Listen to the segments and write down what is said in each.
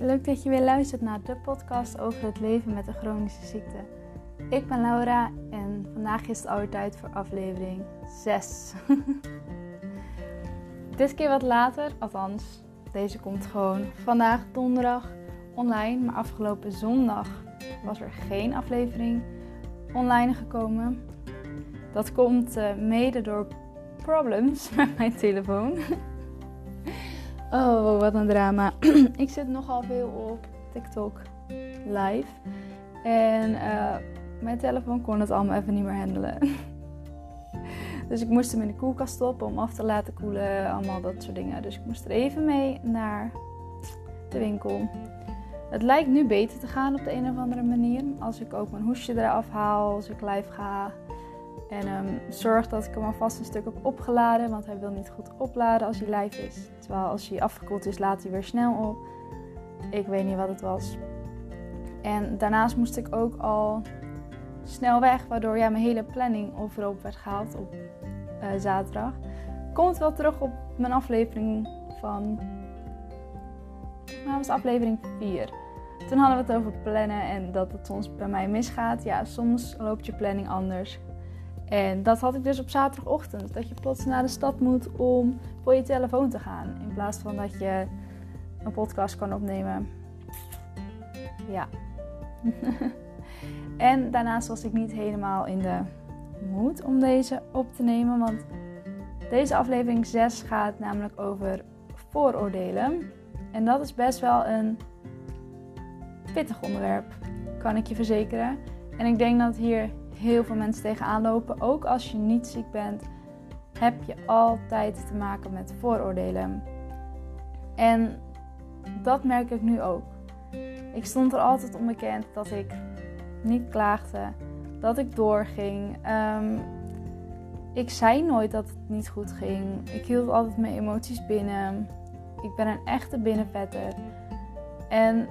Leuk dat je weer luistert naar de podcast over het leven met een chronische ziekte. Ik ben Laura en vandaag is het alweer tijd voor aflevering 6. Dit keer wat later, althans, deze komt gewoon vandaag donderdag online. Maar afgelopen zondag was er geen aflevering online gekomen. Dat komt uh, mede door problems met mijn telefoon. Oh, wat een drama. ik zit nogal veel op TikTok live. En uh, mijn telefoon kon het allemaal even niet meer handelen. dus ik moest hem in de koelkast stoppen om af te laten koelen. Allemaal dat soort dingen. Dus ik moest er even mee naar de winkel. Het lijkt nu beter te gaan op de een of andere manier. Als ik ook mijn hoesje eraf haal, als ik live ga. En um, zorg dat ik hem alvast een stuk heb opgeladen, want hij wil niet goed opladen als hij live is. Terwijl als hij afgekoeld is, laat hij weer snel op. Ik weet niet wat het was. En daarnaast moest ik ook al snel weg, waardoor ja, mijn hele planning overhoop werd gehaald op uh, zaterdag. Komt wel terug op mijn aflevering van. Nou, was aflevering 4. Toen hadden we het over plannen en dat het soms bij mij misgaat. Ja, soms loopt je planning anders. En dat had ik dus op zaterdagochtend. Dat je plots naar de stad moet om voor je telefoon te gaan. In plaats van dat je een podcast kan opnemen. Ja. en daarnaast was ik niet helemaal in de moed om deze op te nemen. Want deze aflevering 6 gaat namelijk over vooroordelen. En dat is best wel een pittig onderwerp, kan ik je verzekeren. En ik denk dat hier heel veel mensen tegenaan lopen. Ook als je niet ziek bent, heb je altijd te maken met vooroordelen. En dat merk ik nu ook. Ik stond er altijd onbekend dat ik niet klaagde, dat ik doorging. Um, ik zei nooit dat het niet goed ging. Ik hield altijd mijn emoties binnen. Ik ben een echte binnenvetter. En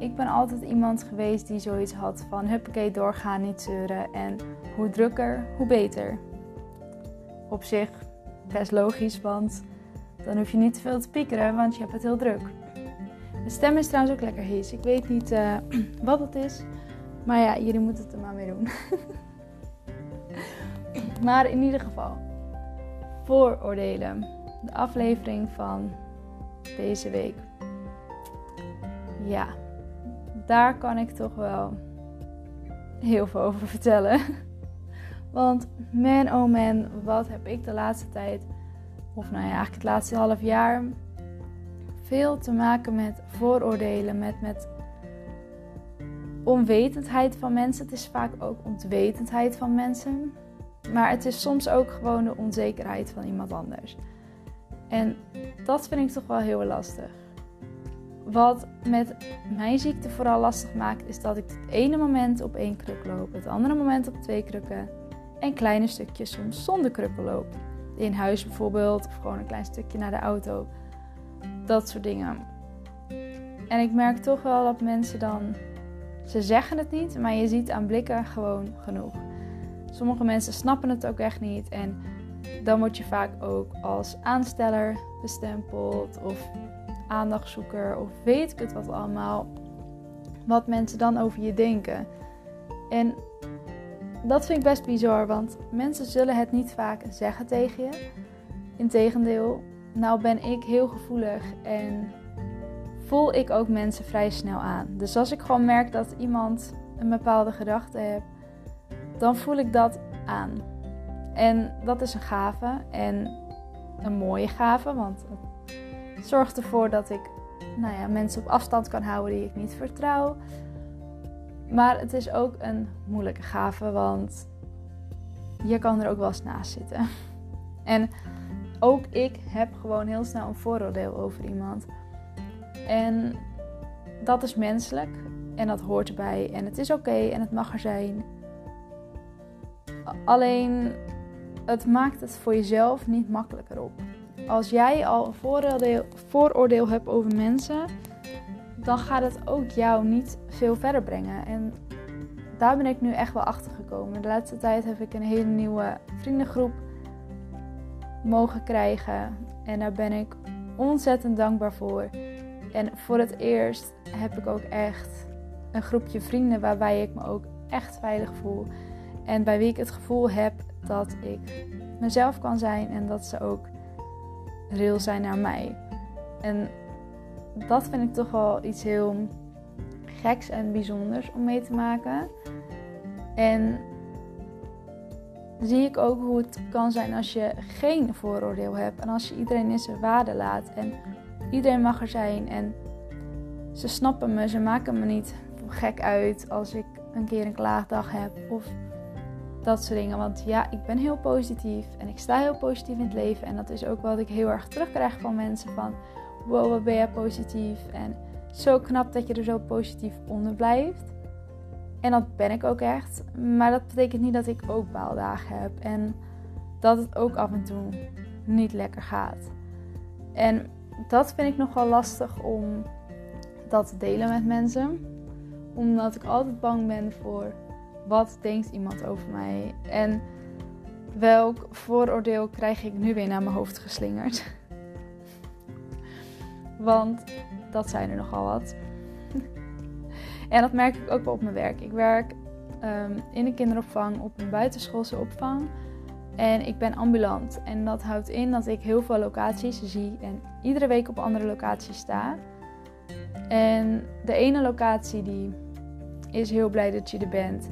ik ben altijd iemand geweest die zoiets had van huppakee doorgaan, niet zeuren. En hoe drukker, hoe beter. Op zich best logisch, want dan hoef je niet te veel te piekeren, want je hebt het heel druk. De stem is trouwens ook lekker hees. Ik weet niet uh, wat het is. Maar ja, jullie moeten het er maar mee doen. maar in ieder geval, vooroordelen. De aflevering van deze week. Ja, daar kan ik toch wel heel veel over vertellen. Want man oh man, wat heb ik de laatste tijd, of nou ja, eigenlijk het laatste half jaar, veel te maken met vooroordelen, met, met onwetendheid van mensen. Het is vaak ook ontwetendheid van mensen. Maar het is soms ook gewoon de onzekerheid van iemand anders. En dat vind ik toch wel heel lastig. Wat met mijn ziekte vooral lastig maakt, is dat ik het ene moment op één kruk loop, het andere moment op twee krukken en kleine stukjes soms zonder krukken loop. In huis bijvoorbeeld, of gewoon een klein stukje naar de auto. Dat soort dingen. En ik merk toch wel dat mensen dan. Ze zeggen het niet, maar je ziet aan blikken gewoon genoeg. Sommige mensen snappen het ook echt niet. En dan word je vaak ook als aansteller bestempeld. Of aandachtzoeker of weet ik het wat allemaal. Wat mensen dan over je denken. En dat vind ik best bizar, want mensen zullen het niet vaak zeggen tegen je. Integendeel, nou ben ik heel gevoelig en voel ik ook mensen vrij snel aan. Dus als ik gewoon merk dat iemand een bepaalde gedachte heeft, dan voel ik dat aan. En dat is een gave en een mooie gave, want zorgt ervoor dat ik nou ja, mensen op afstand kan houden die ik niet vertrouw. Maar het is ook een moeilijke gave, want je kan er ook wel eens naast zitten. En ook ik heb gewoon heel snel een vooroordeel over iemand. En dat is menselijk en dat hoort erbij. En het is oké en het mag er zijn. Alleen het maakt het voor jezelf niet makkelijker op als jij al een vooroordeel, vooroordeel hebt over mensen, dan gaat het ook jou niet veel verder brengen. En daar ben ik nu echt wel achter gekomen. De laatste tijd heb ik een hele nieuwe vriendengroep mogen krijgen. En daar ben ik ontzettend dankbaar voor. En voor het eerst heb ik ook echt een groepje vrienden waarbij ik me ook echt veilig voel. En bij wie ik het gevoel heb dat ik mezelf kan zijn en dat ze ook real zijn naar mij. En dat vind ik toch wel iets heel geks en bijzonders om mee te maken. En zie ik ook hoe het kan zijn als je geen vooroordeel hebt en als je iedereen in zijn waarde laat en iedereen mag er zijn en ze snappen me, ze maken me niet gek uit als ik een keer een klaagdag heb of dat soort dingen. Want ja, ik ben heel positief en ik sta heel positief in het leven en dat is ook wat ik heel erg terugkrijg van mensen van wow, wat ben jij positief en zo knap dat je er zo positief onder blijft. En dat ben ik ook echt. Maar dat betekent niet dat ik ook baaldagen heb. En dat het ook af en toe niet lekker gaat. En dat vind ik nogal lastig om dat te delen met mensen. Omdat ik altijd bang ben voor wat denkt iemand over mij. En welk vooroordeel krijg ik nu weer naar mijn hoofd geslingerd. Want dat zijn er nogal wat. en dat merk ik ook wel op mijn werk. Ik werk um, in een kinderopvang op een buitenschoolse opvang. En ik ben ambulant. En dat houdt in dat ik heel veel locaties zie en iedere week op andere locaties sta. En de ene locatie die is heel blij dat je er bent.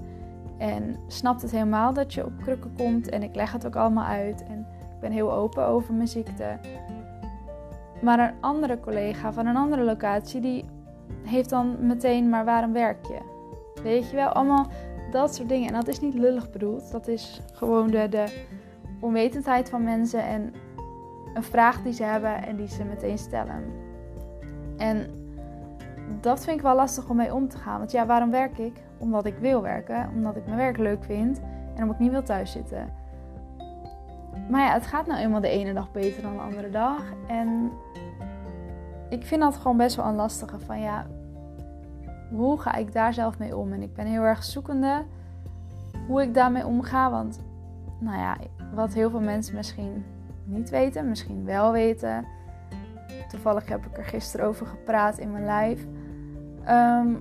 En snapt het helemaal dat je op krukken komt. En ik leg het ook allemaal uit. En ik ben heel open over mijn ziekte. Maar een andere collega van een andere locatie, die heeft dan meteen, maar waarom werk je? Weet je wel, allemaal dat soort dingen. En dat is niet lullig bedoeld. Dat is gewoon de, de onwetendheid van mensen en een vraag die ze hebben en die ze meteen stellen. En dat vind ik wel lastig om mee om te gaan. Want ja, waarom werk ik? Omdat ik wil werken, omdat ik mijn werk leuk vind en omdat ik niet wil thuiszitten. Maar ja, het gaat nou eenmaal de ene dag beter dan de andere dag. En ik vind dat gewoon best wel een lastige. Van ja, hoe ga ik daar zelf mee om? En ik ben heel erg zoekende hoe ik daarmee omga. Want, nou ja, wat heel veel mensen misschien niet weten, misschien wel weten. Toevallig heb ik er gisteren over gepraat in mijn live. Ehm,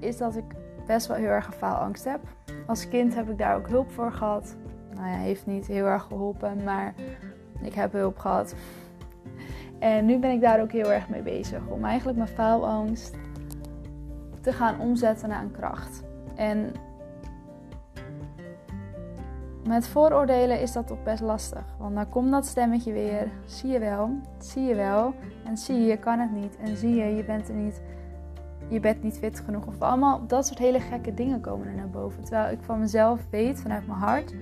is dat ik best wel heel erg een faalangst heb. Als kind heb ik daar ook hulp voor gehad. Nou ja, heeft niet heel erg geholpen, maar ik heb hulp gehad. En nu ben ik daar ook heel erg mee bezig. Om eigenlijk mijn faalangst te gaan omzetten naar een kracht. En met vooroordelen is dat toch best lastig. Want dan komt dat stemmetje weer. Zie je wel, zie je wel. En zie je, je kan het niet. En zie je, je bent er niet. Je bent niet fit genoeg. Of allemaal dat soort hele gekke dingen komen er naar boven. Terwijl ik van mezelf weet, vanuit mijn hart,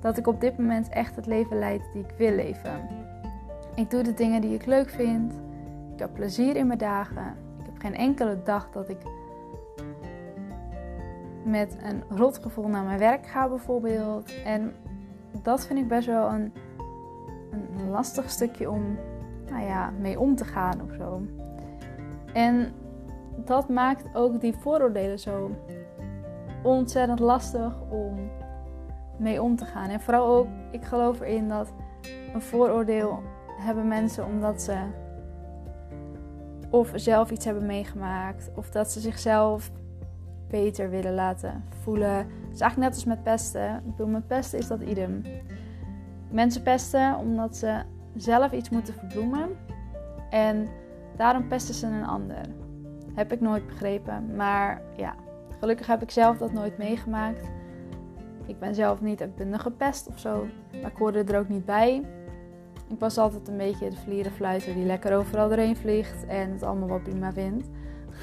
dat ik op dit moment echt het leven leid die ik wil leven. Ik doe de dingen die ik leuk vind. Ik heb plezier in mijn dagen. Ik heb geen enkele dag dat ik met een rotgevoel naar mijn werk ga bijvoorbeeld. En dat vind ik best wel een, een lastig stukje om nou ja, mee om te gaan of zo. En dat maakt ook die vooroordelen zo ontzettend lastig om mee om te gaan. En vooral ook, ik geloof erin dat een vooroordeel hebben mensen omdat ze of zelf iets hebben meegemaakt of dat ze zichzelf beter willen laten voelen. Het is eigenlijk net als met pesten. Ik bedoel, met pesten is dat idem. Mensen pesten omdat ze zelf iets moeten verbloemen en daarom pesten ze een ander. Heb ik nooit begrepen, maar ja, gelukkig heb ik zelf dat nooit meegemaakt. Ik ben zelf niet uitbundig gepest of zo, maar ik hoorde er ook niet bij. Ik was altijd een beetje de vlierenfluiter die lekker overal doorheen vliegt en het allemaal wat prima vindt.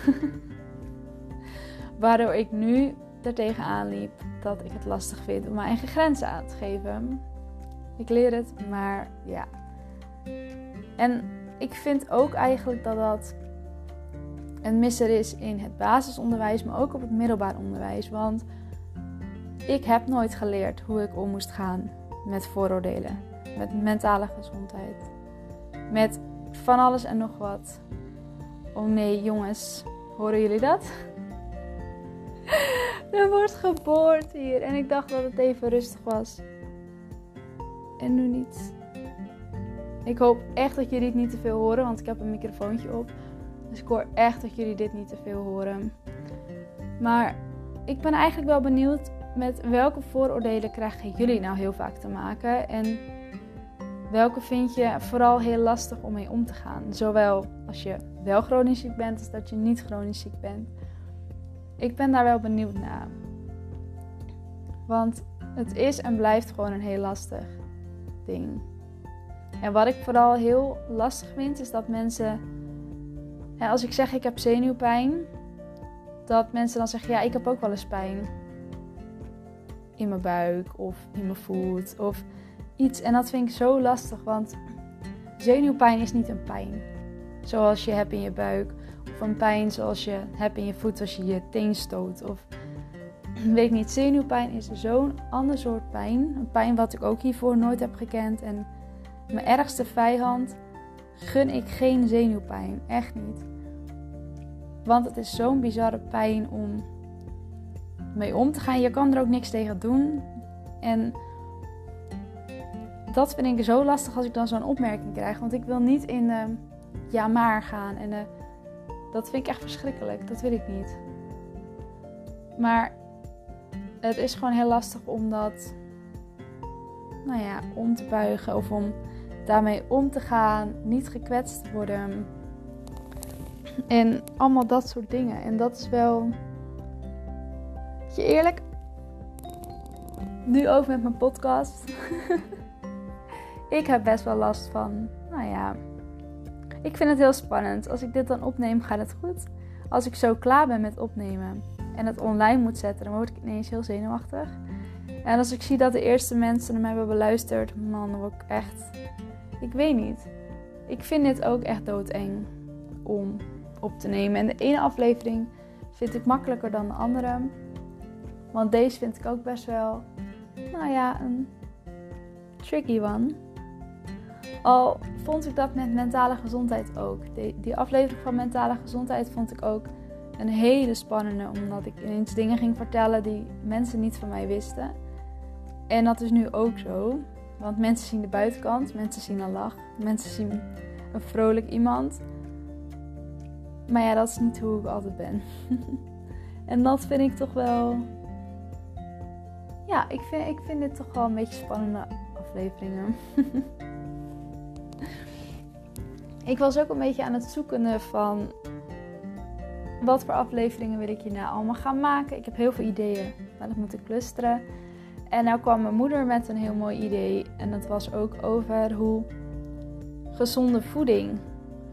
Waardoor ik nu er tegenaan liep dat ik het lastig vind om mijn eigen grenzen aan te geven. Ik leer het, maar ja. En ik vind ook eigenlijk dat dat een misser is in het basisonderwijs, maar ook op het middelbaar onderwijs. Want ik heb nooit geleerd hoe ik om moest gaan met vooroordelen met mentale gezondheid, met van alles en nog wat. Oh nee, jongens, horen jullie dat? er wordt geboord hier en ik dacht dat het even rustig was. En nu niet. Ik hoop echt dat jullie het niet te veel horen, want ik heb een microfoontje op. Dus ik hoor echt dat jullie dit niet te veel horen. Maar ik ben eigenlijk wel benieuwd met welke vooroordelen krijgen jullie nou heel vaak te maken? En welke vind je vooral heel lastig om mee om te gaan? Zowel als je wel chronisch ziek bent als dat je niet chronisch ziek bent. Ik ben daar wel benieuwd naar. Want het is en blijft gewoon een heel lastig ding. En wat ik vooral heel lastig vind, is dat mensen. Als ik zeg ik heb zenuwpijn, dat mensen dan zeggen: ja, ik heb ook wel eens pijn. In mijn buik of in mijn voet of iets. En dat vind ik zo lastig, want zenuwpijn is niet een pijn. Zoals je hebt in je buik. Of een pijn zoals je hebt in je voet als je je teen stoot. Of weet niet, zenuwpijn is zo'n ander soort pijn. Een pijn wat ik ook hiervoor nooit heb gekend. En mijn ergste vijand gun ik geen zenuwpijn. Echt niet. Want het is zo'n bizarre pijn om mee om te gaan. Je kan er ook niks tegen doen. En dat vind ik zo lastig als ik dan zo'n opmerking krijg. Want ik wil niet in de ja maar gaan. En dat vind ik echt verschrikkelijk. Dat wil ik niet. Maar het is gewoon heel lastig om dat nou ja, om te buigen of om daarmee om te gaan, niet gekwetst worden. En allemaal dat soort dingen. En dat is wel. Je eerlijk. Nu over met mijn podcast. ik heb best wel last van. Nou ja. Ik vind het heel spannend. Als ik dit dan opneem, gaat het goed. Als ik zo klaar ben met opnemen en het online moet zetten, dan word ik ineens heel zenuwachtig. En als ik zie dat de eerste mensen hem hebben beluisterd, man, dan ik echt. Ik weet niet. Ik vind dit ook echt doodeng om op te nemen. En de ene aflevering vind ik makkelijker dan de andere. Want deze vind ik ook best wel, nou ja, een tricky one. Al vond ik dat met mentale gezondheid ook. Die aflevering van mentale gezondheid vond ik ook een hele spannende, omdat ik ineens dingen ging vertellen die mensen niet van mij wisten. En dat is nu ook zo, want mensen zien de buitenkant, mensen zien een lach, mensen zien een vrolijk iemand. Maar ja, dat is niet hoe ik altijd ben. en dat vind ik toch wel. Ja, ik vind, ik vind dit toch wel een beetje spannende afleveringen. ik was ook een beetje aan het zoeken van wat voor afleveringen wil ik nou allemaal gaan maken? Ik heb heel veel ideeën, maar dat moet ik clusteren. En nou kwam mijn moeder met een heel mooi idee. En dat was ook over hoe gezonde voeding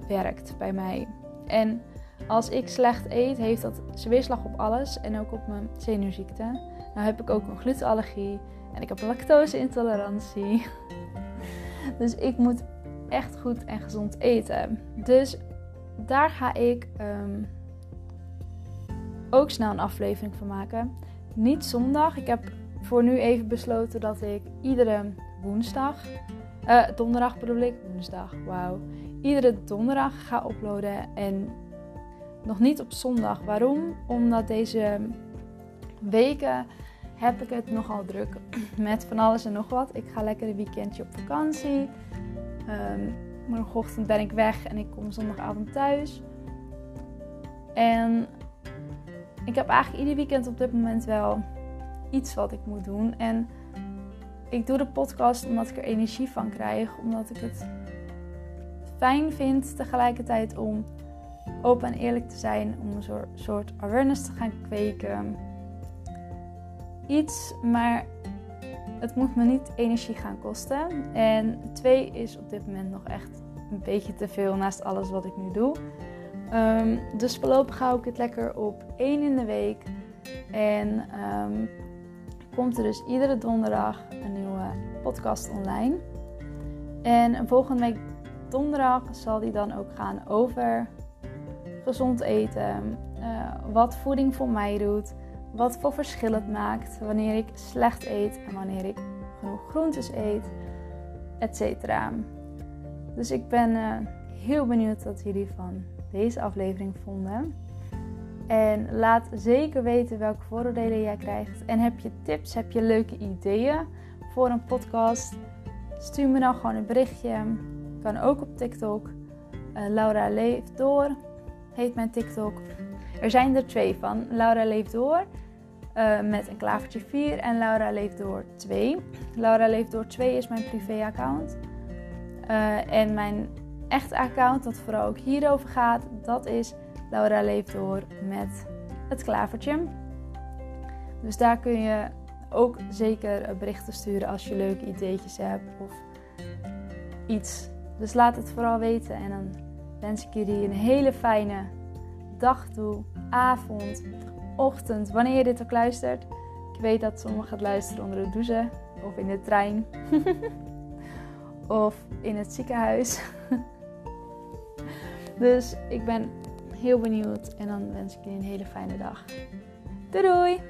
werkt bij mij. En als ik slecht eet, heeft dat weerslag op alles en ook op mijn zenuwziekte. Nou heb ik ook een glutenallergie en ik heb lactose-intolerantie. Dus ik moet echt goed en gezond eten. Dus daar ga ik um, ook snel een aflevering van maken. Niet zondag. Ik heb voor nu even besloten dat ik iedere woensdag, uh, donderdag bedoel ik, woensdag, wauw. Iedere donderdag ga uploaden en nog niet op zondag. Waarom? Omdat deze weken heb ik het nogal druk met van alles en nog wat. Ik ga lekker een weekendje op vakantie. Um, morgenochtend ben ik weg en ik kom zondagavond thuis. En ik heb eigenlijk ieder weekend op dit moment wel iets wat ik moet doen. En ik doe de podcast omdat ik er energie van krijg. Omdat ik het fijn vind tegelijkertijd om open en eerlijk te zijn. Om een soort awareness te gaan kweken. Iets, maar het moet me niet energie gaan kosten. En twee is op dit moment nog echt een beetje te veel naast alles wat ik nu doe. Um, dus voorlopig hou ik het lekker op één in de week. En um, komt er dus iedere donderdag een nieuwe podcast online. En volgende week donderdag zal die dan ook gaan over gezond eten. Uh, wat voeding voor mij doet. Wat voor verschil het maakt wanneer ik slecht eet en wanneer ik genoeg groentes eet. Etc. Dus ik ben uh, heel benieuwd wat jullie van deze aflevering vonden. En laat zeker weten welke vooroordelen jij krijgt. En heb je tips, heb je leuke ideeën voor een podcast? Stuur me dan gewoon een berichtje. Kan ook op TikTok. Uh, Laura leeft door. heet mijn TikTok. Er zijn er twee van. Laura Leeft Door uh, met een klavertje 4 en Laura Leeft Door 2. Laura Leeft Door 2 is mijn privé-account. Uh, en mijn echte account, dat vooral ook hierover gaat, dat is Laura Leeft Door met het klavertje. Dus daar kun je ook zeker berichten sturen als je leuke ideetjes hebt of iets. Dus laat het vooral weten en dan wens ik jullie een hele fijne dag toe, avond, ochtend, wanneer je dit ook luistert. Ik weet dat sommigen het luisteren onder de douche of in de trein of in het ziekenhuis. dus ik ben heel benieuwd en dan wens ik jullie een hele fijne dag. Doei doei!